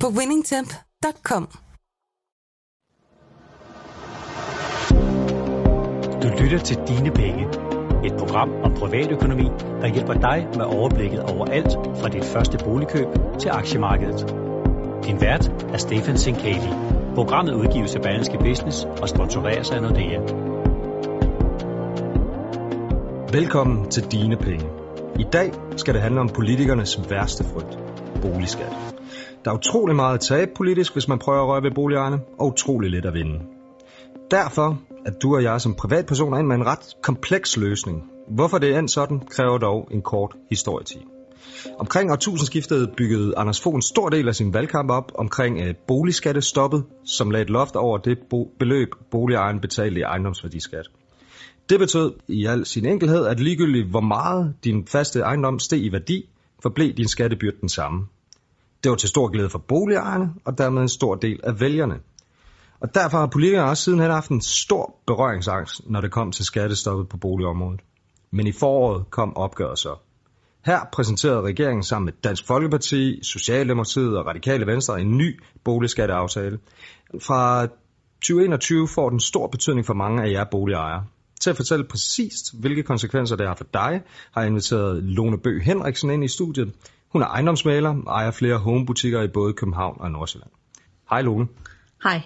på winningtemp.com. Du lytter til Dine Penge. Et program om privatøkonomi, der hjælper dig med overblikket over alt fra dit første boligkøb til aktiemarkedet. Din vært er Stefan Sinkali. Programmet udgives af Berlingske Business og sponsoreres af Nordea. Velkommen til Dine Penge. I dag skal det handle om politikernes værste frygt. Boligskat. Der er utrolig meget at tabe politisk, hvis man prøver at røre ved boligejerne, og utrolig lidt at vinde. Derfor at du og jeg som privatpersoner ind med en ret kompleks løsning. Hvorfor det er endt sådan, kræver dog en kort historietid. Omkring årtusindskiftet byggede Anders Fogh en stor del af sin valgkamp op omkring øh, boligskattestoppet, som lagde et loft over det bo- beløb, boligejeren betalte i ejendomsværdiskat. Det betød i al sin enkelhed, at ligegyldigt hvor meget din faste ejendom steg i værdi, forblev din skattebyrde den samme. Det var til stor glæde for boligejerne, og dermed en stor del af vælgerne. Og derfor har politikere også sidenhen haft en stor berøringsangst, når det kom til skattestoppet på boligområdet. Men i foråret kom opgøret så. Her præsenterede regeringen sammen med Dansk Folkeparti, Socialdemokratiet og Radikale Venstre en ny boligskatteaftale. Fra 2021 får den stor betydning for mange af jer boligejere. Til at fortælle præcist, hvilke konsekvenser det har for dig, har jeg inviteret Lone Bø Henriksen ind i studiet. Hun er ejendomsmaler og ejer flere homebutikker i både København og Nordsjælland. Hej Lone. Hej.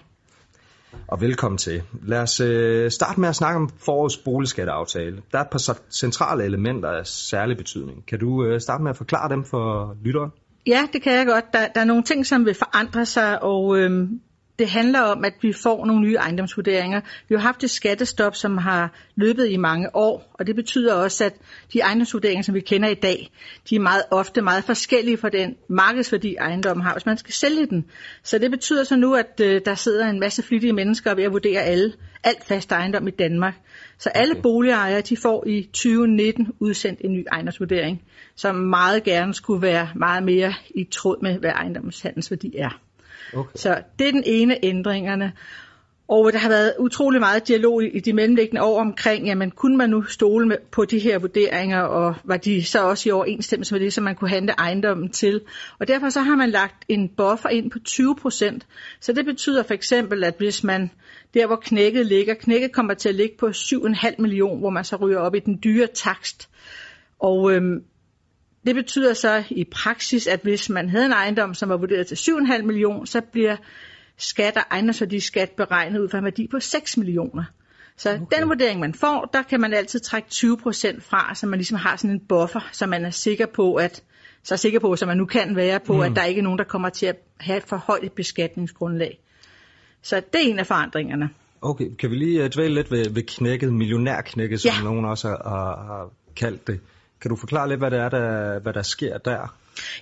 Og velkommen til. Lad os øh, starte med at snakke om forårets boligskatteaftale. Der er et par centrale elementer af særlig betydning. Kan du øh, starte med at forklare dem for lytteren? Ja, det kan jeg godt. Der, der er nogle ting, som vil forandre sig, og øhm, det handler om, at vi får nogle nye ejendomsvurderinger. Vi har haft et skattestop, som har løbet i mange år, og det betyder også, at de ejendomsvurderinger, som vi kender i dag, de er meget ofte meget forskellige fra den markedsværdi, ejendommen har, hvis man skal sælge den. Så det betyder så nu, at øh, der sidder en masse flittige mennesker ved at vurdere alle, alt fast ejendom i Danmark. Så alle okay. boligejere, de får i 2019 udsendt en ny ejendomsvurdering, som meget gerne skulle være meget mere i tråd med, hvad ejendommens handelsværdi er. Okay. Så det er den ene ændringerne. Og der har været utrolig meget dialog i de mellemliggende år omkring, jamen kunne man nu stole med, på de her vurderinger, og var de så også i overensstemmelse med det, som man kunne handle ejendommen til. Og derfor så har man lagt en buffer ind på 20 procent. Så det betyder for eksempel, at hvis man der hvor knækket ligger, knækket kommer til at ligge på 7,5 million, hvor man så ryger op i den dyre takst. Og øhm, det betyder så i praksis, at hvis man havde en ejendom, som var vurderet til 7,5 millioner, så bliver skat og ejendomsværdiskat beregnet ud fra en værdi på 6 millioner. Så okay. den vurdering, man får, der kan man altid trække 20 procent fra, så man ligesom har sådan en buffer, så man er sikker på, at så er sikker på, som man nu kan være på, mm. at der ikke er nogen, der kommer til at have et for højt beskatningsgrundlag. Så det er en af forandringerne. Okay, kan vi lige øh, dvæle lidt ved, ved knækket, millionærknækket, som ja. nogen også har, har kaldt det. Kan du forklare lidt, hvad det er, der, hvad der sker der?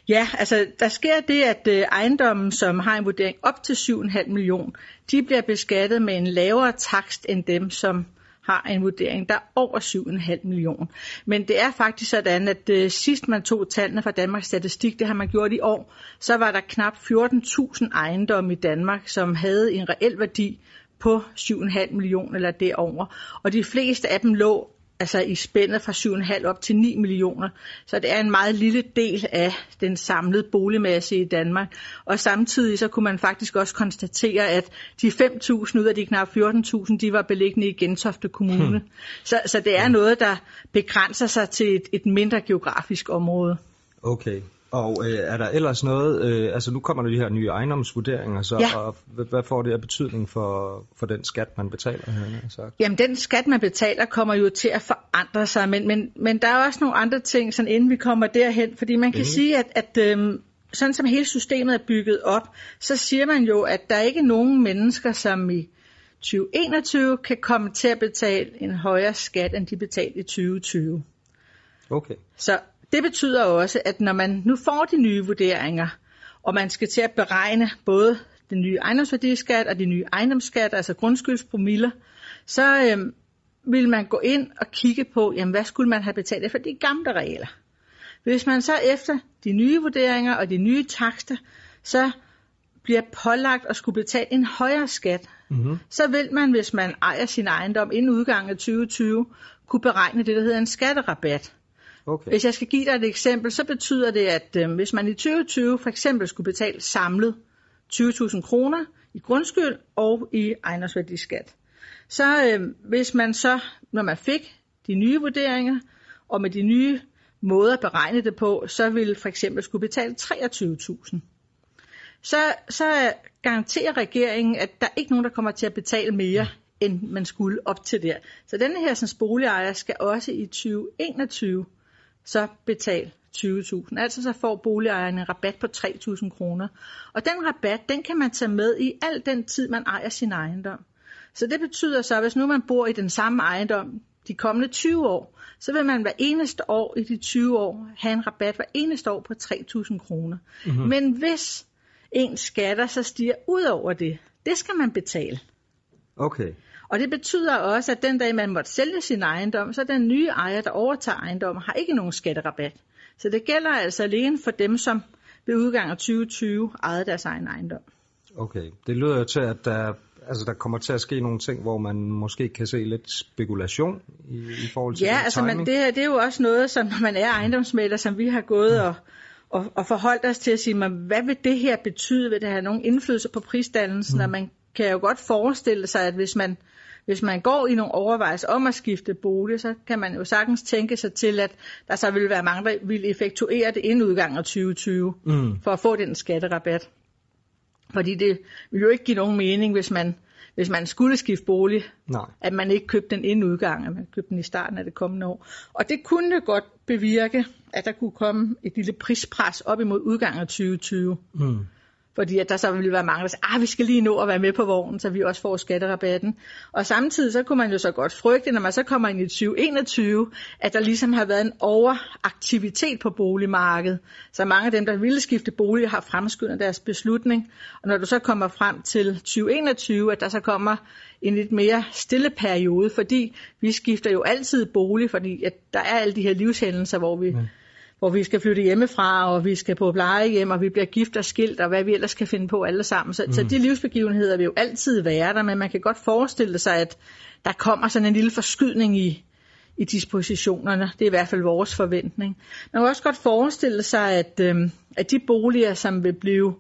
Ja, altså der sker det, at øh, ejendommen, som har en vurdering op til 7,5 million, de bliver beskattet med en lavere takst end dem, som har en vurdering, der er over 7,5 million. Men det er faktisk sådan, at øh, sidst man tog tallene fra Danmarks Statistik, det har man gjort i år, så var der knap 14.000 ejendomme i Danmark, som havde en reel værdi på 7,5 millioner eller derover. Og de fleste af dem lå altså i spændet fra 7,5 op til 9 millioner. Så det er en meget lille del af den samlede boligmasse i Danmark. Og samtidig så kunne man faktisk også konstatere, at de 5.000 ud af de knap 14.000, de var beliggende i Gentofte Kommune. Hmm. Så, så det er noget, der begrænser sig til et, et mindre geografisk område. Okay. Og øh, er der ellers noget, øh, altså nu kommer der de her nye ejendomsvurderinger, så, ja. og hvad får det af betydning for, for den skat, man betaler? Her, sagt? Jamen den skat, man betaler, kommer jo til at forandre sig, men, men, men der er også nogle andre ting, sådan inden vi kommer derhen, fordi man kan mm. sige, at, at øh, sådan som hele systemet er bygget op, så siger man jo, at der ikke er nogen mennesker, som i 2021 kan komme til at betale en højere skat, end de betalte i 2020. Okay. Så det betyder også, at når man nu får de nye vurderinger, og man skal til at beregne både den nye ejendomsværdiskat og de nye ejendomsskat, altså grundskyldspromiller, så øh, vil man gå ind og kigge på, jamen, hvad skulle man have betalt efter de gamle regler. Hvis man så efter de nye vurderinger og de nye takster, så bliver pålagt at skulle betale en højere skat, mm-hmm. så vil man, hvis man ejer sin ejendom inden udgangen af 2020, kunne beregne det, der hedder en skatterabat. Okay. Hvis jeg skal give dig et eksempel, så betyder det, at øh, hvis man i 2020 for eksempel skulle betale samlet 20.000 kroner i grundskyld og i ejendomsværdiskat, så øh, hvis man så, når man fik de nye vurderinger, og med de nye måder at beregne det på, så ville for eksempel skulle betale 23.000. Så, så garanterer regeringen, at der er ikke nogen, der kommer til at betale mere, end man skulle op til der. Så denne her som boligejer skal også i 2021 så betale 20.000. Altså så får boligejerne en rabat på 3.000 kroner. Og den rabat, den kan man tage med i al den tid, man ejer sin ejendom. Så det betyder så, at hvis nu man bor i den samme ejendom de kommende 20 år, så vil man hver eneste år i de 20 år have en rabat hver eneste år på 3.000 kroner. Mm-hmm. Men hvis ens skatter så stiger ud over det, det skal man betale. Okay. Og det betyder også, at den dag man måtte sælge sin ejendom, så den nye ejer, der overtager ejendommen, har ikke nogen skatterabat. Så det gælder altså alene for dem, som ved udgang af 2020 ejede deres egen ejendom. Okay, det lyder jo til, at der, altså, der kommer til at ske nogle ting, hvor man måske kan se lidt spekulation i, i forhold til Ja, altså men det, her, det er jo også noget, som når man er ejendomsmælder, som vi har gået og, og, og forholdt os til at sige, men hvad vil det her betyde? Vil det have nogen indflydelse på prisdannelsen? Mm. Man kan jo godt forestille sig, at hvis man hvis man går i nogle overvejelser om at skifte bolig, så kan man jo sagtens tænke sig til, at der så vil være mange, der vil effektuere det inden udgang af 2020, mm. for at få den skatterabat. Fordi det vil jo ikke give nogen mening, hvis man, hvis man skulle skifte bolig, Nej. at man ikke købte den inden udgang, at man købte den i starten af det kommende år. Og det kunne godt bevirke, at der kunne komme et lille prispres op imod udgangen af 2020. Mm. Fordi at der så ville være mange, der sagde, ah, vi skal lige nå at være med på vognen, så vi også får skatterabatten. Og samtidig så kunne man jo så godt frygte, når man så kommer ind i 2021, at der ligesom har været en overaktivitet på boligmarkedet. Så mange af dem, der ville skifte bolig, har fremskyndet deres beslutning. Og når du så kommer frem til 2021, at der så kommer en lidt mere stille periode, fordi vi skifter jo altid bolig, fordi at der er alle de her livshændelser, hvor vi... Ja hvor vi skal flytte hjemmefra, og vi skal på plejehjem, og vi bliver gift og skilt, og hvad vi ellers kan finde på alle sammen. Så, mm. så de livsbegivenheder vil jo altid være der, men man kan godt forestille sig, at der kommer sådan en lille forskydning i, i dispositionerne. Det er i hvert fald vores forventning. Man kan også godt forestille sig, at, øhm, at de boliger, som vil blive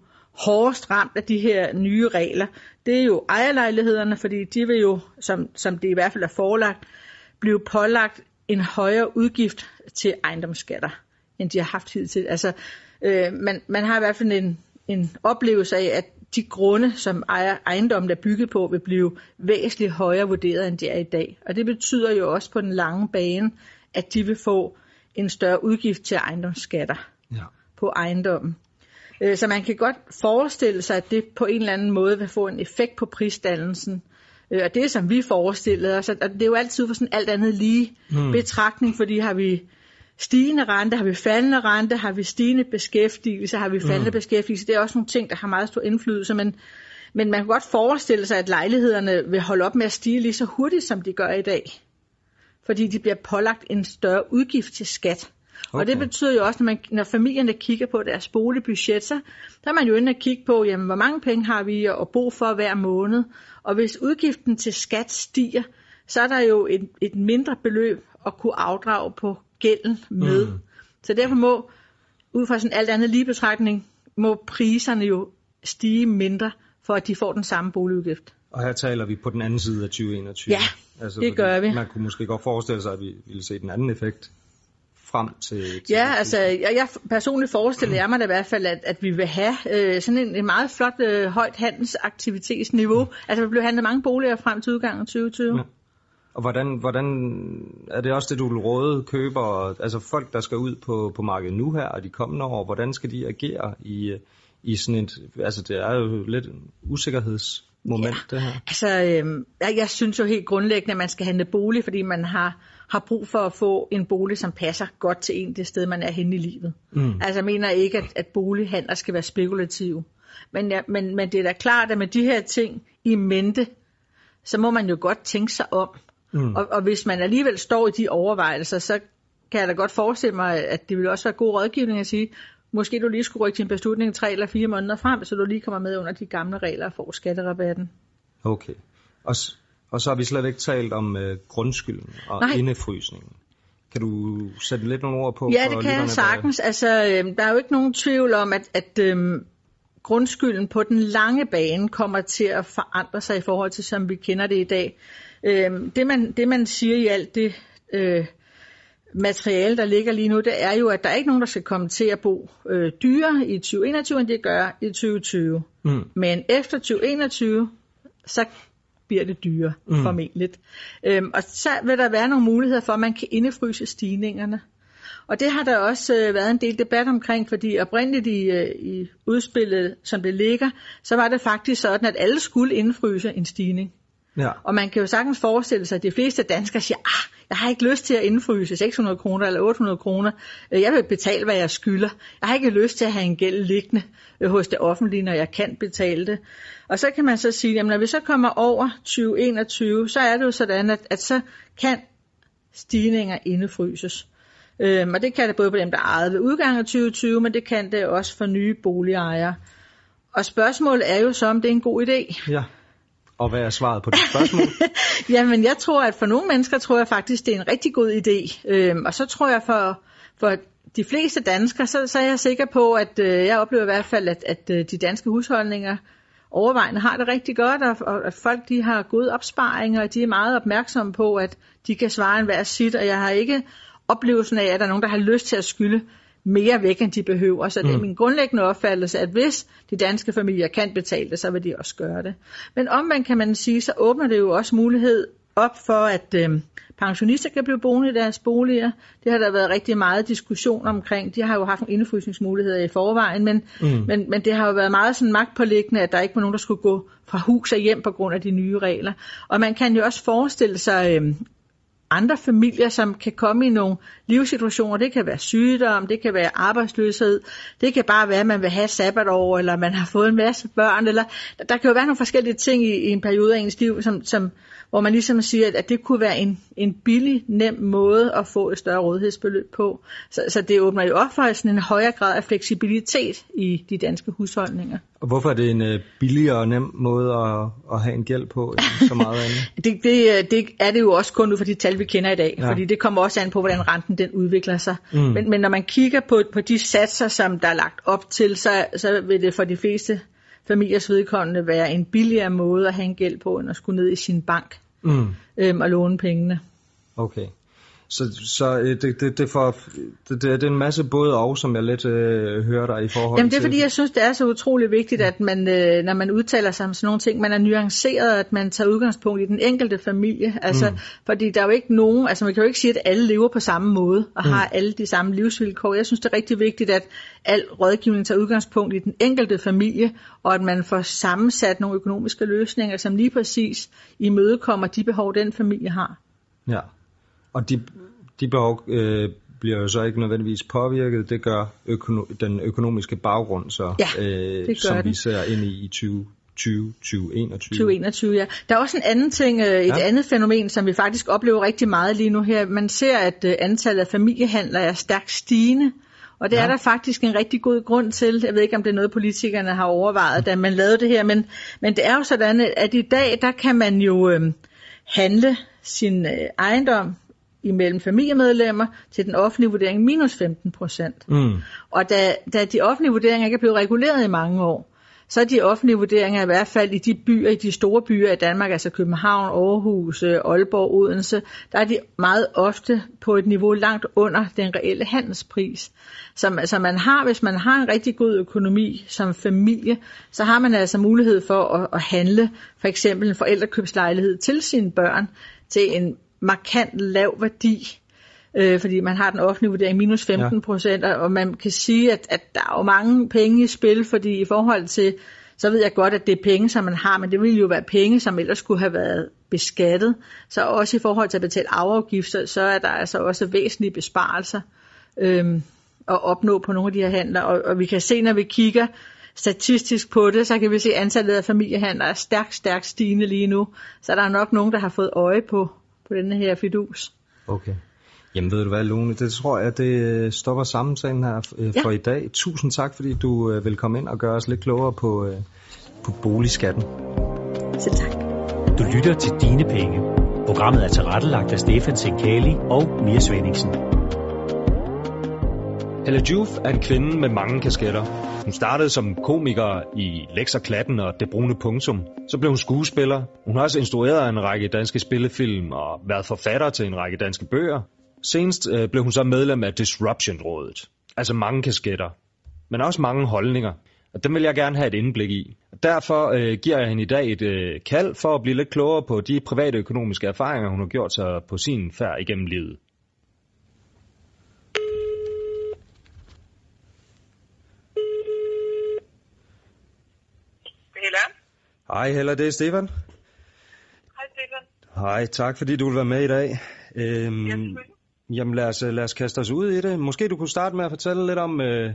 hårdest ramt af de her nye regler, det er jo ejerlejlighederne, fordi de vil jo, som, som det i hvert fald er forelagt, blive pålagt en højere udgift til ejendomsskatter end de har haft hidtil. Altså, øh, man, man har i hvert fald en, en oplevelse af, at de grunde, som ejer, ejendommen er bygget på, vil blive væsentligt højere vurderet, end de er i dag. Og det betyder jo også på den lange bane, at de vil få en større udgift til ejendomsskatter ja. på ejendommen. Øh, så man kan godt forestille sig, at det på en eller anden måde vil få en effekt på prisdannelsen. Øh, og det, som vi forestillede os, og det er jo altid for sådan alt andet lige mm. betragtning, fordi har vi stigende rente, har vi faldende rente, har vi stigende beskæftigelse, har vi faldende mm. beskæftigelse. Det er også nogle ting, der har meget stor indflydelse, men, men man kan godt forestille sig, at lejlighederne vil holde op med at stige lige så hurtigt, som de gør i dag. Fordi de bliver pålagt en større udgift til skat. Okay. Og det betyder jo også, når, man, når familierne kigger på deres boligbudget, så der er man jo inde og kigge på, jamen, hvor mange penge har vi at bo for hver måned. Og hvis udgiften til skat stiger, så er der jo et, et mindre beløb at kunne afdrage på gælden med. Mm. Så derfor må, ud fra sådan alt andet lige betragtning, må priserne jo stige mindre, for at de får den samme boligudgift. Og her taler vi på den anden side af 2021. Ja, altså, det gør vi. Man kunne måske godt forestille sig, at vi ville se den anden effekt frem til... til ja, altså jeg, jeg personligt forestiller jeg mig da i hvert fald, at, at vi vil have øh, sådan en, en meget flot øh, højt handelsaktivitetsniveau. Mm. Altså vi bliver handlet mange boliger frem til udgangen af 2020. Ja. Og hvordan, hvordan er det også det, du vil råde køber, altså folk, der skal ud på, på markedet nu her og de kommende år, hvordan skal de agere i, i sådan et, altså det er jo lidt usikkerheds moment, ja. det her? Altså, øh, jeg, jeg synes jo helt grundlæggende, at man skal handle bolig, fordi man har, har brug for at få en bolig, som passer godt til en det sted, man er henne i livet. Mm. Altså, jeg mener ikke, at, at bolighandler skal være spekulative. Men, ja, men, men det er da klart, at med de her ting i mente, så må man jo godt tænke sig om. Mm. Og, og hvis man alligevel står i de overvejelser, så kan jeg da godt forestille mig, at det vil også være god rådgivning at sige, måske du lige skulle rykke din beslutning tre eller fire måneder frem, så du lige kommer med under de gamle regler og får skatterabatten. Okay. Og, og så har vi slet ikke talt om uh, grundskylden og Nej. indefrysningen. Kan du sætte lidt nogle ord på? Ja, det kan jeg sagtens. Der... Altså, øh, der er jo ikke nogen tvivl om, at, at øh, grundskylden på den lange bane kommer til at forandre sig i forhold til, som vi kender det i dag. Øh, det, man, det man siger i alt det øh, materiale, der ligger lige nu, det er jo, at der er ikke nogen, der skal komme til at bo øh, dyrere i 2021, end de gør i 2020. Mm. Men efter 2021, så bliver det dyre, mm. formentlig. Øhm, og så vil der være nogle muligheder for, at man kan indefryse stigningerne. Og det har der også øh, været en del debat omkring, fordi oprindeligt i, øh, i udspillet, som det ligger, så var det faktisk sådan, at alle skulle indfryse en stigning. Ja. Og man kan jo sagtens forestille sig, at de fleste danskere siger, ah, jeg har ikke lyst til at indfryse 600 kroner eller 800 kroner. Øh, jeg vil betale, hvad jeg skylder. Jeg har ikke lyst til at have en gæld liggende øh, hos det offentlige, når jeg kan betale det. Og så kan man så sige, at når vi så kommer over 2021, så er det jo sådan, at, at så kan stigninger indefryses. Øhm, og det kan det både på dem, der ejede ved udgangen af 2020, men det kan det også for nye boligejere. Og spørgsmålet er jo så, om det er en god idé. Ja. Og hvad er svaret på det spørgsmål? Jamen, jeg tror, at for nogle mennesker tror jeg faktisk, det er en rigtig god idé. Øhm, og så tror jeg for, for de fleste danskere, så, så er jeg sikker på, at øh, jeg oplever i hvert fald, at, at øh, de danske husholdninger overvejende har det rigtig godt, og, og at folk de har gode opsparinger, og de er meget opmærksomme på, at de kan svare en hver sit, og jeg har ikke oplevelsen af, at der er nogen, der har lyst til at skylde mere væk, end de behøver. Så det er mm. min grundlæggende opfattelse, at hvis de danske familier kan betale det, så vil de også gøre det. Men omvendt kan man sige, så åbner det jo også mulighed op for, at øh, pensionister kan blive boende i deres boliger. Det har der været rigtig meget diskussion omkring. De har jo haft nogle indefrysningsmuligheder i forvejen, men, mm. men, men det har jo været meget sådan magtpålæggende, at der ikke var nogen, der skulle gå fra hus og hjem på grund af de nye regler. Og man kan jo også forestille sig øh, andre familier, som kan komme i nogle livssituationer. Det kan være sygdom, det kan være arbejdsløshed, det kan bare være, at man vil have sabbatår, eller man har fået en masse børn, eller der kan jo være nogle forskellige ting i, i en periode af ens liv, som, som, hvor man ligesom siger, at, det kunne være en, en billig, nem måde at få et større rådighedsbeløb på. Så, så det åbner jo op for sådan en højere grad af fleksibilitet i de danske husholdninger. Og hvorfor er det en uh, billigere og nem måde at, at have en gæld på end så meget andet? det, det, øh, det er det jo også kun ud fra de tal, vi kender i dag, ja. fordi det kommer også an på, hvordan renten den udvikler sig. Mm. Men, men når man kigger på, på de satser, som der er lagt op til, så, så vil det for de fleste familiers vedkommende være en billigere måde at have en gæld på, end at skulle ned i sin bank mm. øhm, og låne pengene. Okay. Så, så øh, det, det, det, for, det, det, det er en masse både og, som jeg lidt øh, hører dig i forhold Jamen det er til... fordi, jeg synes, det er så utrolig vigtigt, at man, øh, når man udtaler sig om sådan nogle ting, man er nuanceret, at man tager udgangspunkt i den enkelte familie. Altså, mm. Fordi der er jo ikke nogen, altså man kan jo ikke sige, at alle lever på samme måde og mm. har alle de samme livsvilkår. Jeg synes, det er rigtig vigtigt, at al rådgivning tager udgangspunkt i den enkelte familie, og at man får sammensat nogle økonomiske løsninger, som lige præcis imødekommer de behov, den familie har. Ja. Og de, de behov øh, bliver jo så ikke nødvendigvis påvirket. Det gør økono- den økonomiske baggrund, så, ja, øh, som den. vi ser ind i i 20, 20, 2021. 2021, ja. Der er også en anden ting, øh, et ja. andet fænomen, som vi faktisk oplever rigtig meget lige nu her. Man ser, at øh, antallet af familiehandler er stærkt stigende. Og det ja. er der faktisk en rigtig god grund til. Jeg ved ikke, om det er noget, politikerne har overvejet, da man lavede det her, men, men det er jo sådan, at i dag, der kan man jo øh, handle sin øh, ejendom imellem familiemedlemmer til den offentlige vurdering minus 15 procent. Mm. Og da, da de offentlige vurderinger ikke er blevet reguleret i mange år, så er de offentlige vurderinger i hvert fald i de byer, i de store byer i Danmark, altså København, Aarhus, øh, Aalborg, Odense, der er de meget ofte på et niveau langt under den reelle handelspris. Så altså man har, hvis man har en rigtig god økonomi som familie, så har man altså mulighed for at, at handle for eksempel en forældrekøbslejlighed til sine børn til en markant lav værdi, øh, fordi man har den offentlige vurdering minus 15 procent, ja. og man kan sige, at, at der er jo mange penge i spil, fordi i forhold til så ved jeg godt, at det er penge, som man har, men det ville jo være penge, som ellers skulle have været beskattet. Så også i forhold til at betale afgifter, så er der altså også væsentlige besparelser øhm, at opnå på nogle af de her handler. Og, og vi kan se, når vi kigger statistisk på det, så kan vi se, at antallet af familiehandler er stærkt, stærkt stigende lige nu. Så der er nok nogen, der har fået øje på, på denne her fidus. Okay. Jamen ved du hvad, Lone, det tror jeg, det stopper samtalen her øh, for ja. i dag. Tusind tak, fordi du øh, vil komme ind og gøre os lidt klogere på, øh, på boligskatten. Selv tak. Du lytter til Dine Penge. Programmet er tilrettelagt af Stefan Sinkali og Mia Svendingsen. Hella Juf er en kvinde med mange kasketter. Hun startede som komiker i Lex og Klatten og Det Brune Punktum. Så blev hun skuespiller. Hun har også instrueret en række danske spillefilm og været forfatter til en række danske bøger. Senest øh, blev hun så medlem af Disruption-rådet. Altså mange kasketter, men også mange holdninger. Og dem vil jeg gerne have et indblik i. Og derfor øh, giver jeg hende i dag et øh, kald for at blive lidt klogere på de private økonomiske erfaringer, hun har gjort sig på sin færd igennem livet. Hella. Hej Hella, det er Stefan. Hej Stefan. Hej, tak fordi du vil være med i dag. Øhm, Ja, jamen lad os, lad os kaste os ud i det. Måske du kunne starte med at fortælle lidt om, øh,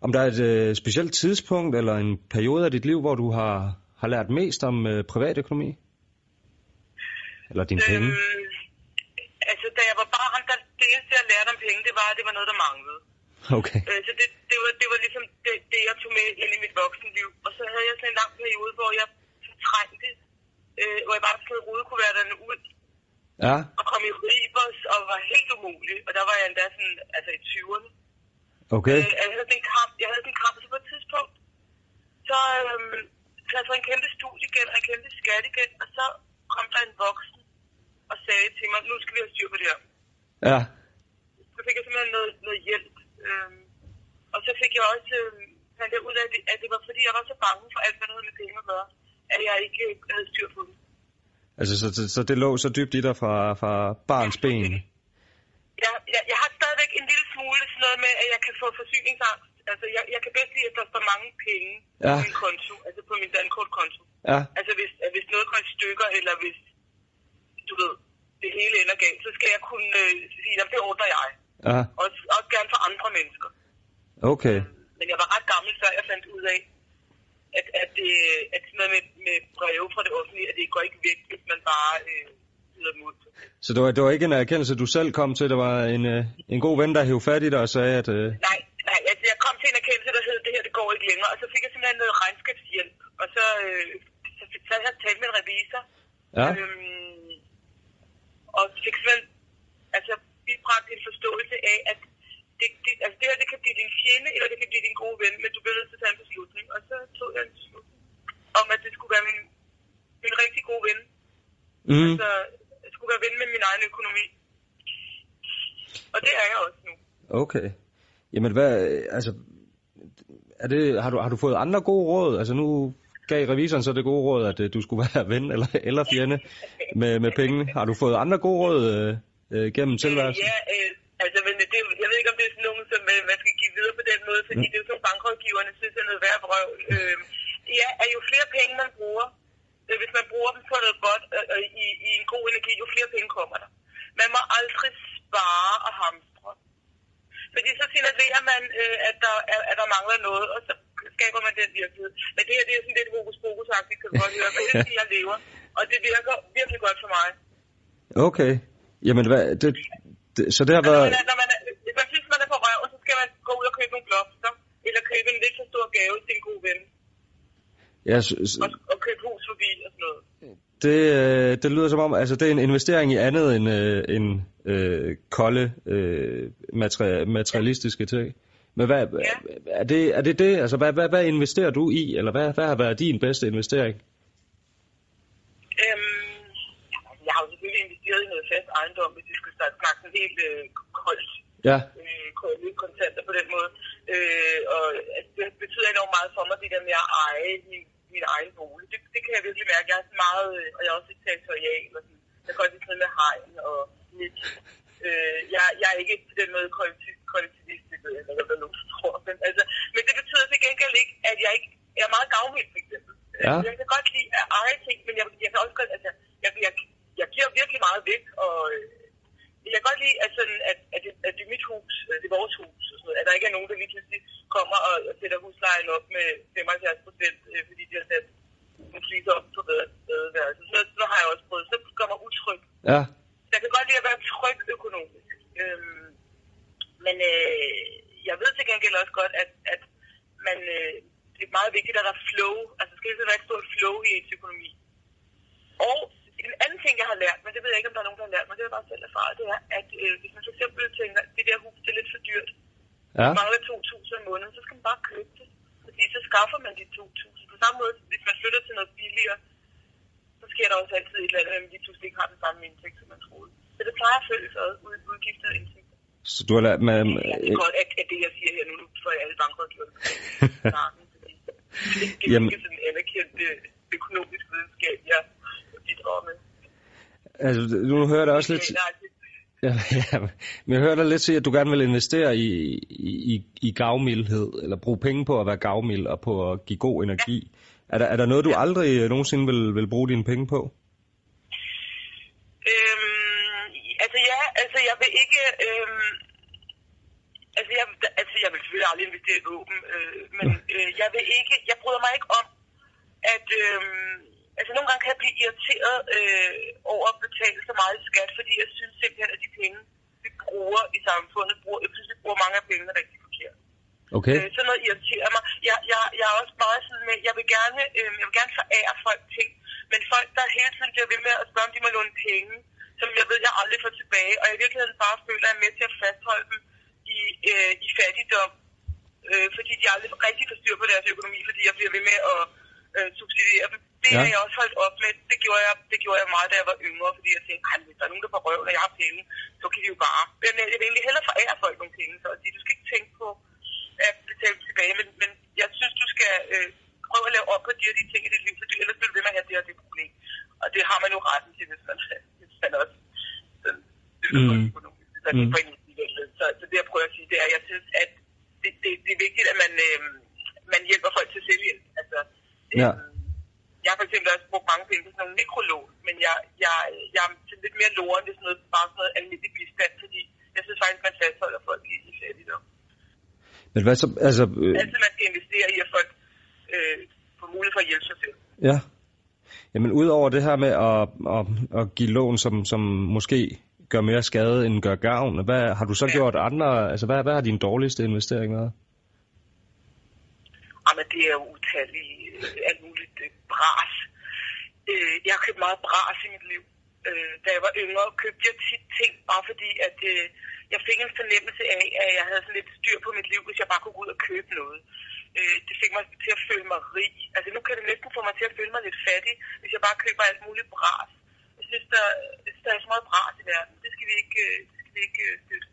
om der er et øh, specielt tidspunkt eller en periode af dit liv, hvor du har, har lært mest om øh, privatøkonomi? Eller dine penge? Øhm, altså, da jeg var barn, der, det eneste, jeg lærte om penge, det var, at det var noget, der manglede. Okay. Øh, så det, det, var, det var ligesom det, det, jeg tog med ind i mit voksenliv. Og så havde jeg sådan en lang periode, hvor jeg fortrængte, øh, hvor jeg bare smed rudekuverterne ud Ja, og kom i ribers og var helt umulig. Og der var jeg endda sådan, altså i 20'erne. okay. Øh, jeg havde den kamp, jeg havde den kamp, så på et tidspunkt, så øhm, jeg så en kæmpe studiegæld og en kæmpe skattegæld, og så kom der en voksen og sagde til mig, nu skal vi have styr på det her. Ja, Så fik jeg simpelthen noget, noget hjælp. Øhm, og så fik jeg også øhm, fandt jeg ud af, at det, var fordi, jeg var så bange for alt, hvad der havde med penge at gøre, at jeg ikke øh, havde styr på det. altså så, så, så det lå så dybt i dig fra, fra barns ben. Jeg, jeg, jeg har stadigvæk en lille smule sådan noget med, at jeg kan få forsyningsangst. Altså, jeg, jeg kan bedst lide, at der står mange penge Ja. på min konto, altså på min dankortkonto. Ja, Altså, hvis, hvis noget går i stykker, eller hvis, du ved, det hele ender galt, så skal jeg kunne øh, sige, at det ordner jeg. Ja, Også, også gerne for andre mennesker. okay. Men jeg var ret gammel, før jeg fandt ud af, at, at, det, at sådan noget med, med breve fra det offentlige, at det går ikke væk, hvis man bare øh, yder mod. Så det var, det var ikke en erkendelse, du selv kom til. Det var en, øh, en god ven, der hævde fat i dig og sagde, at... Øh, Nej, nej, altså jeg kom til en erkendelse, der hed, det her det går ikke længere, og så fik jeg simpelthen noget regnskabshjælp, og så, øh, så fik så jeg talt med en revisor, ja, øhm, og fik simpelthen altså, bibragt en forståelse af, at det, det, altså, det her det kan blive din fjende, eller det kan blive din gode ven, men du bliver nødt til at tage en beslutning. Og så tog jeg en beslutning om, at det skulle være min, min rigtig gode ven. mm, Altså, jeg skulle være ven med min egen økonomi. Og det er jeg også nu. okay. Jamen hvad, øh, altså... Er det, har, du, har du fået andre gode råd? Altså nu gav revisoren så det gode råd, at øh, du skulle være ven eller, eller fjende med, med penge. Har du fået andre gode råd øh, øh, gennem tilværelsen? Ja, øh, altså, men det, jeg ved ikke, om det er sådan nogen, som øh, man skal give videre på den måde, fordi mm. det er jo sådan, bankrådgiverne synes, er noget værd vrøv. Øh, ja, at jo flere penge man bruger, øh, hvis man bruger dem på noget godt øh, øh, i, i en god energi, jo flere penge kommer der. Man må aldrig spare og hamstre. Fordi så signalerer man, øh, at, der, at, der mangler noget, og så skaber man den virkelighed. Men det her, det er sådan lidt hokus pokus kan du godt høre, men det er jeg lever. Og det virker virkelig godt for mig. Okay. Jamen hvad, det, det, så det har Når været... man, er, når man, er, hvis man synes, man er på røven, så skal man gå ud og købe nogle blomster, eller købe en lidt for stor gave til en god ven, Ja, s- s- og, og købe hus forbi og sådan noget. det, øh, det lyder som om, altså det er en investering i andet end, øh, end øh, kolde øh, materi- materialistiske ting. Men hvad, Ja. er, det, er det det? Altså hvad, hvad, hvad investerer du i? Eller hvad, hvad har været din bedste investering? Øhm, altså, jeg har jo selvfølgelig investeret i noget fast ejendom, hvis vi skulle starte sådan helt øh, koldt. Ja, øh, kolde kontanter på den måde. Øh, og altså, det betyder enormt meget for mig, det der med at eje min, min egen bolig. Det, det kan jeg virkelig mærke. Jeg er meget, øh, og jeg er også lidt territorial. Og sådan. Jeg kan godt lide med hegn og mit. Øh, jeg, jeg er ikke på den måde kollektiv, kollektivistisk, ved jeg ikke, hvad nogen tror. Men, altså, men det betyder til gengæld ikke, at jeg ikke jeg er meget gavmild, for Ja. Jeg kan godt lide at eje ting, men jeg, jeg kan også godt, altså, jeg, jeg, jeg giver virkelig meget væk, og øh, jeg kan godt lide, at, sådan, at, at, det, at det er mit hus, øh, det er vores hus, og sådan noget, at der ikke er nogen, der lige pludselig kommer og, og sætter huslejen op med 75 procent, øh, fordi de har sat nogle fliser op på badeværelset. Så, så har jeg også prøvet, så gør mig utryg. Ja. Jeg kan godt lide at være tryg økonomisk. Øhm, men øh, jeg ved til gengæld også godt, at, at man, øh, det er meget vigtigt, at der er flow. Altså skal det være et stort flow i ens økonomi. Og en anden ting, jeg har lært, men det ved jeg ikke, om der er nogen, der har lært mig, det er bare selv erfaret, det er, at øh, hvis man for eksempel tænker, at det der hus det er lidt for dyrt, Ja. ja. mangler 2.000 om måneden, så skal man bare købe det. Fordi så skaffer man de 2.000. På samme måde, hvis man flytter til noget billigere, så sker der også altid et eller andet, at man lige pludselig ikke har den samme indtægt, som man troede. Så det plejer at følge sig ud, udgifter og indtægter. Så du har lært med... Jeg ved godt, at, at det, jeg siger her nu, nu får jeg alle bankrådgiver. det, det er Jamen- ikke sådan en anerkendt øh, økonomisk videnskab, jeg bidrager med. Altså, nu hører jeg også lidt... Nej, det- Ja, ja, men jeg hører dig lidt sige, at du gerne vil investere i, i, i gavmildhed, eller bruge penge på at være gavmild og på at give god energi. Er der, er der noget, du aldrig øh, nogensinde vil, vil bruge dine penge på? Øhm, altså ja, altså jeg vil ikke, øhm, altså jeg, altså jeg vil selvfølgelig aldrig investere i våben, øh, men øh, jeg vil ikke, jeg bryder mig ikke om, at, øhm, altså nogle gange kan jeg blive irriteret øh, over at betale så meget i skat, fordi jeg synes simpelthen, at de penge, vi bruger i samfundet, bruger, jeg synes, vi bruger mange af pengene rigtig forkert. Okay. Øh, sådan noget irriterer mig. Jeg, jeg, jeg er også meget sådan med, jeg vil gerne, øh, jeg vil gerne forære folk ting, men folk, der hele tiden bliver ved med at spørge, om de må låne penge, som jeg ved, jeg aldrig får tilbage, og jeg i virkeligheden bare føler, at jeg er med til at fastholde dem i, øh, i fattigdom, øh, fordi de aldrig rigtig får styr på deres økonomi, fordi jeg bliver ved med at øh, subsidiere dem. Det Ja. er jeg også holdt op med. Det gjorde jeg, det gjorde jeg meget, da jeg var yngre, fordi jeg tænkte, "Ej, hvis der er nogen, der får røv, når jeg har penge, så kan de jo bare. Men øh, jeg vil egentlig hellere forære folk nogle penge, så at sige, du skal ikke tænke på at betale tilbage, men, men jeg synes, du skal øh, prøve at lave op på de og de ting i dit liv, for ellers bliver du ved med at have det og det problem. Og det har man jo retten til, hvis man, hvis man også sådan, det er Mm. hvis man Mm. en så, så det jeg prøver at sige, det er, at jeg synes, at det, det, det er vigtigt, at man, øh, man hjælper folk til selvhjælp. Altså, Ja. øhm, jeg har for eksempel også brugt mange penge på sådan nogle mikrolån, men jeg, jeg, jeg er lidt mere loren ved sådan noget, bare sådan noget almindelig bistand, fordi jeg synes faktisk, man fastholder folk i, i fattigdom. Men hvad så, altså... Øh, Altid man skal investere i, at folk øh, får mulighed for at hjælpe sig selv. ja. Jamen, udover det her med at, at, at give lån, som, som måske gør mere skade end gør gavn, hvad har du så Ja. gjort andre... Altså, hvad, hvad har din dårligste investering været? Jamen, det er jo utallige, øh, alt bras. Øh, jeg har købt meget bras i mit liv. Øh, da jeg var yngre, købte jeg tit ting, bare fordi, at øh, jeg fik en fornemmelse af, at jeg havde sådan lidt styr på mit liv, hvis jeg bare kunne gå ud og købe noget. Øh, det fik mig til at føle mig rig. Altså, nu kan det næsten få mig til at føle mig lidt fattig, hvis jeg bare køber alt muligt bras. Jeg synes, der, der er så meget bras i verden. Det skal vi ikke, øh, det skal vi ikke øh, støtte.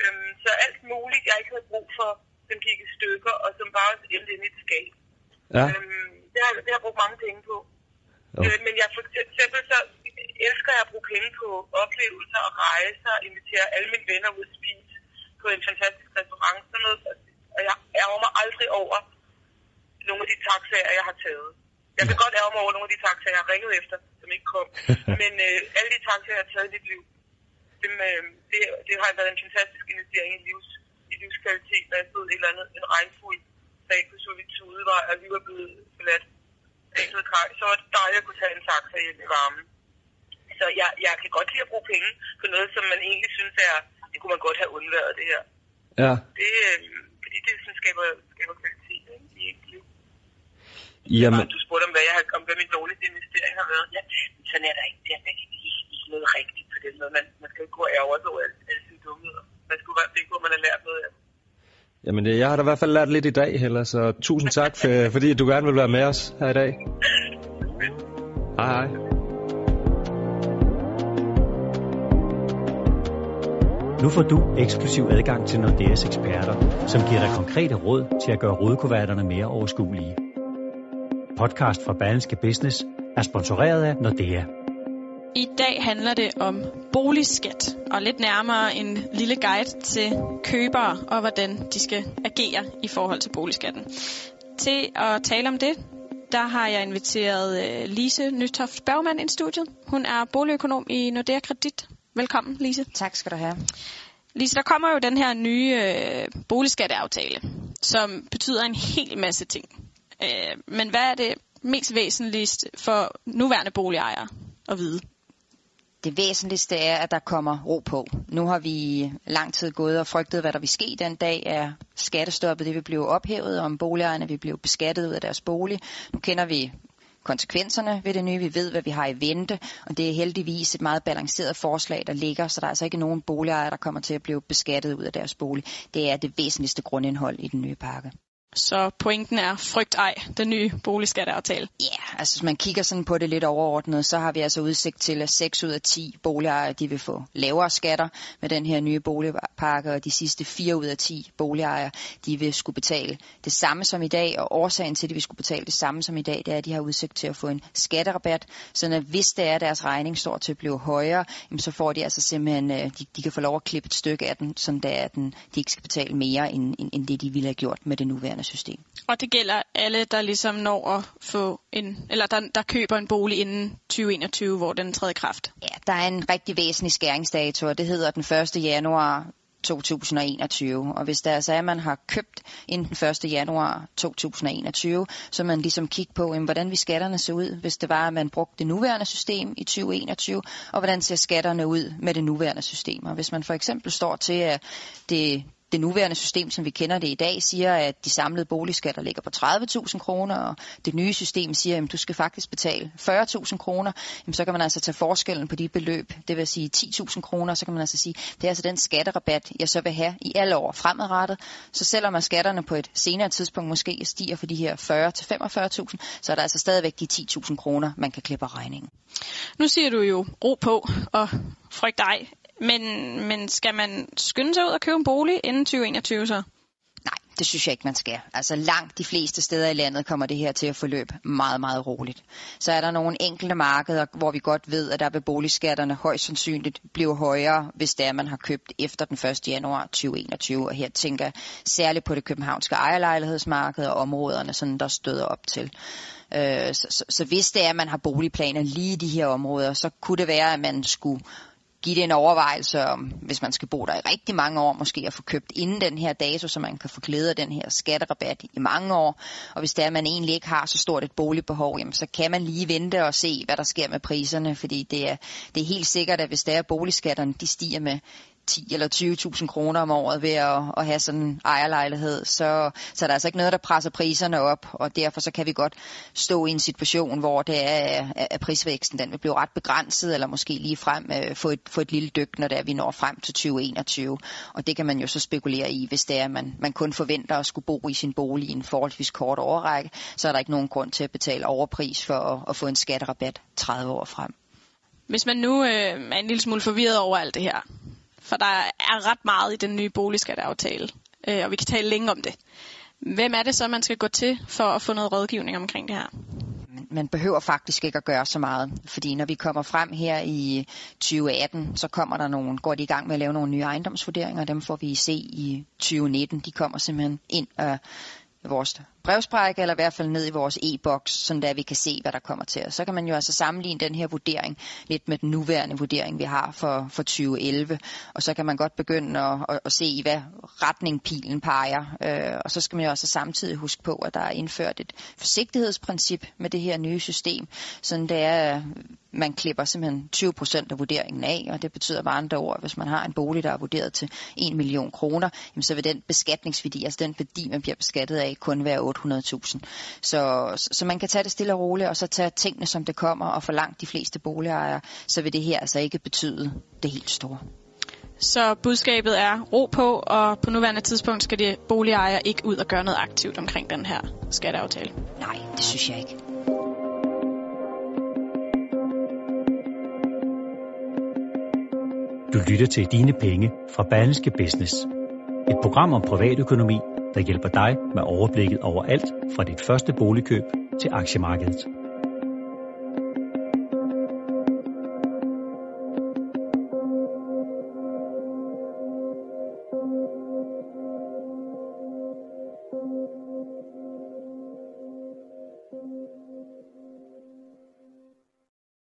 Øhm, så alt muligt, jeg ikke havde brug for, som gik i stykker, og som bare endte inde i et skab. Ja. Øhm, det, har, det har jeg brugt mange penge på. Jo. Øh, men jeg for eksempel så elsker jeg at bruge penge på oplevelser og rejser, invitere alle mine venner ud at spise på en fantastisk restaurant. Sådan noget. Og jeg ærger mig aldrig over nogle af de taxaer, jeg har taget. Jeg kan godt ærge mig over nogle af de taxaer, jeg har ringet efter, som ikke kom. Men øh, alle de taxaer, jeg har taget i mit liv, dem, øh, det, det har været en fantastisk investering i, livs, i livskvalitet, når jeg stod et eller andet, en regnfuld dag på Solitude, hvor jeg lige var blevet forladt af. Så var det dejligt at kunne tage en taxa hjem i varmen. Så jeg, jeg kan godt lide at bruge penge på noget, som man egentlig synes er, det kunne man godt have undværet det her. Ja. Det, øh, fordi det sådan skaber, skaber kvalitet i et liv. Jamen, Du spurgte om, hvad, jeg har, om hvad min dårligste investering har været. Ja, sådan er der ikke. Det er der ikke, ikke, ikke noget rigtigt på den måde. Man, man skal ikke gå og ærge over alle, sine dumheder. Man skulle være sikker på, at man har lært noget af det. Jamen det, jeg har da i hvert fald lært lidt i dag, Hella, så tusind tak, for, fordi du gerne vil være med os her i dag. Hej hej. Nu får du eksklusiv adgang til Nordeas eksperter, som giver dig konkrete råd til at gøre rådkuverterne mere overskuelige. Podcast fra Berlingske Business er sponsoreret af Nordea. I dag handler det om boligskat, og lidt nærmere en lille guide til købere og hvordan de skal agere i forhold til boligskatten. Til at tale om det, der har jeg inviteret øh, Lise Nytoft Bergmann ind i studiet. Hun er boligøkonom i Nordea Kredit. Velkommen, Lise. Tak skal du have. Lise, der kommer jo den her nye øh, boligskatteaftale, som betyder en hel masse ting. Øh, men hvad er det mest væsentligst for nuværende boligejere at vide? Det væsentligste er, at der kommer ro på. Nu har vi lang tid gået og frygtet, hvad der vil ske den dag, er skattestoppet det vil blive ophævet, om boligejerne vil blive beskattet ud af deres bolig. Nu kender vi konsekvenserne ved det nye. Vi ved, hvad vi har i vente, og det er heldigvis et meget balanceret forslag, der ligger, så der er altså ikke nogen boligejere, der kommer til at blive beskattet ud af deres bolig. Det er det væsentligste grundindhold i den nye pakke. Så pointen er frygt ej, den nye boligskatteaftale. Ja, yeah, altså hvis man kigger sådan på det lidt overordnet, så har vi altså udsigt til, at 6 ud af 10 boligejere de vil få lavere skatter med den her nye boligpakke, og de sidste 4 ud af 10 boligejere de vil skulle betale det samme som i dag, og årsagen til, at de vil skulle betale det samme som i dag, det er, at de har udsigt til at få en skatterabat, så at hvis det er, at deres regning står til at blive højere, jamen, så får de altså simpelthen, øh, de, de kan få lov at klippe et stykke af den, som det er, at den, de ikke skal betale mere, end, end, end det de ville have gjort med det nuværende system. Og det gælder alle, der ligesom når at få en, eller der, der køber en bolig inden 2021, hvor den træder kraft? Ja, der er en rigtig væsentlig skæringsdato, og det hedder den 1. januar 2021. Og hvis der altså er, at man har købt inden den 1. januar 2021, så man ligesom kigge på, jamen, hvordan vi skatterne se ud, hvis det var, at man brugte det nuværende system i 2021, og hvordan ser skatterne ud med det nuværende system. Og hvis man for eksempel står til, at det det nuværende system, som vi kender det i dag, siger, at de samlede boligskatter ligger på 30.000 kroner, og det nye system siger, at du skal faktisk betale 40.000 kroner, så kan man altså tage forskellen på de beløb, det vil sige 10.000 kroner, så kan man altså sige, det er altså den skatterabat, jeg så vil have i alle år fremadrettet. Så selvom at skatterne på et senere tidspunkt måske stiger for de her 40 til 45.000, så er der altså stadigvæk de 10.000 kroner, man kan klippe af regningen. Nu siger du jo ro på og frygt dig. Men, men skal man skynde sig ud og købe en bolig inden 2021 så? Nej, det synes jeg ikke, man skal. Altså langt de fleste steder i landet kommer det her til at forløbe meget, meget roligt. Så er der nogle enkelte markeder, hvor vi godt ved, at der vil boligskatterne højst sandsynligt blive højere, hvis det er, man har købt efter den 1. januar 2021. Og her tænker jeg særligt på det københavnske ejerlejlighedsmarked og områderne, sådan der støder op til. Øh, så, så, så hvis det er, at man har boligplaner lige i de her områder, så kunne det være, at man skulle give det en overvejelse om, hvis man skal bo der i rigtig mange år, måske at få købt inden den her dato, så man kan få glæde af den her skatterabat i mange år. Og hvis det er, at man egentlig ikke har så stort et boligbehov, jamen, så kan man lige vente og se, hvad der sker med priserne, fordi det er, det er helt sikkert, at hvis der er, boligskatterne de stiger med 10 eller 20.000 kroner om året ved at, at have sådan en ejerlejlighed, så, så der er altså ikke noget, der presser priserne op, og derfor så kan vi godt stå i en situation, hvor det er, at prisvæksten den vil blive ret begrænset, eller måske lige frem øh, få, et, få et lille dyk, når det er, vi når frem til 2021. Og det kan man jo så spekulere i, hvis det er, at man, man kun forventer at skulle bo i sin bolig i en forholdsvis kort overrække, så er der ikke nogen grund til at betale overpris for at, at få en skatterabat 30 år frem. Hvis man nu øh, er en lille smule forvirret over alt det her, for der er ret meget i den nye boligskatteaftale, øh, og vi kan tale længe om det. Hvem er det så, man skal gå til for at få noget rådgivning omkring det her? man behøver faktisk ikke at gøre så meget, fordi når vi kommer frem her i 2018, så kommer der nogle, går de i gang med at lave nogle nye ejendomsvurderinger, dem får vi se i 2019. De kommer simpelthen ind og vores brevsprække, eller i hvert fald ned i vores e-boks, sådan der vi kan se, hvad der kommer til os. Så kan man jo altså sammenligne den her vurdering lidt med den nuværende vurdering, vi har for, for 2011, og så kan man godt begynde at, at, at se, i hvad retning pilen peger. Øh, og så skal man jo også samtidig huske på, at der er indført et forsigtighedsprincip med det her nye system, sådan det er, man klipper simpelthen 20 procent af vurderingen af, og det betyder bare andre ord, at hvis man har en bolig, der er vurderet til 1 million kroner, jamen så vil den beskatningsværdi, altså den værdi, man bliver beskattet af, kun være 800.000. Så, så man kan tage det stille og roligt, og så tage tingene, som det kommer, og for langt de fleste boligejere, så vil det her altså ikke betyde det helt store. Så budskabet er ro på, og på nuværende tidspunkt skal de boligejere ikke ud og gøre noget aktivt omkring den her skatteaftale. Nej, det synes jeg ikke. Du lytter til Dine Penge fra Berlingske Business. Et program om privatøkonomi, der hjælper dig med overblikket over alt fra dit første boligkøb til aktiemarkedet.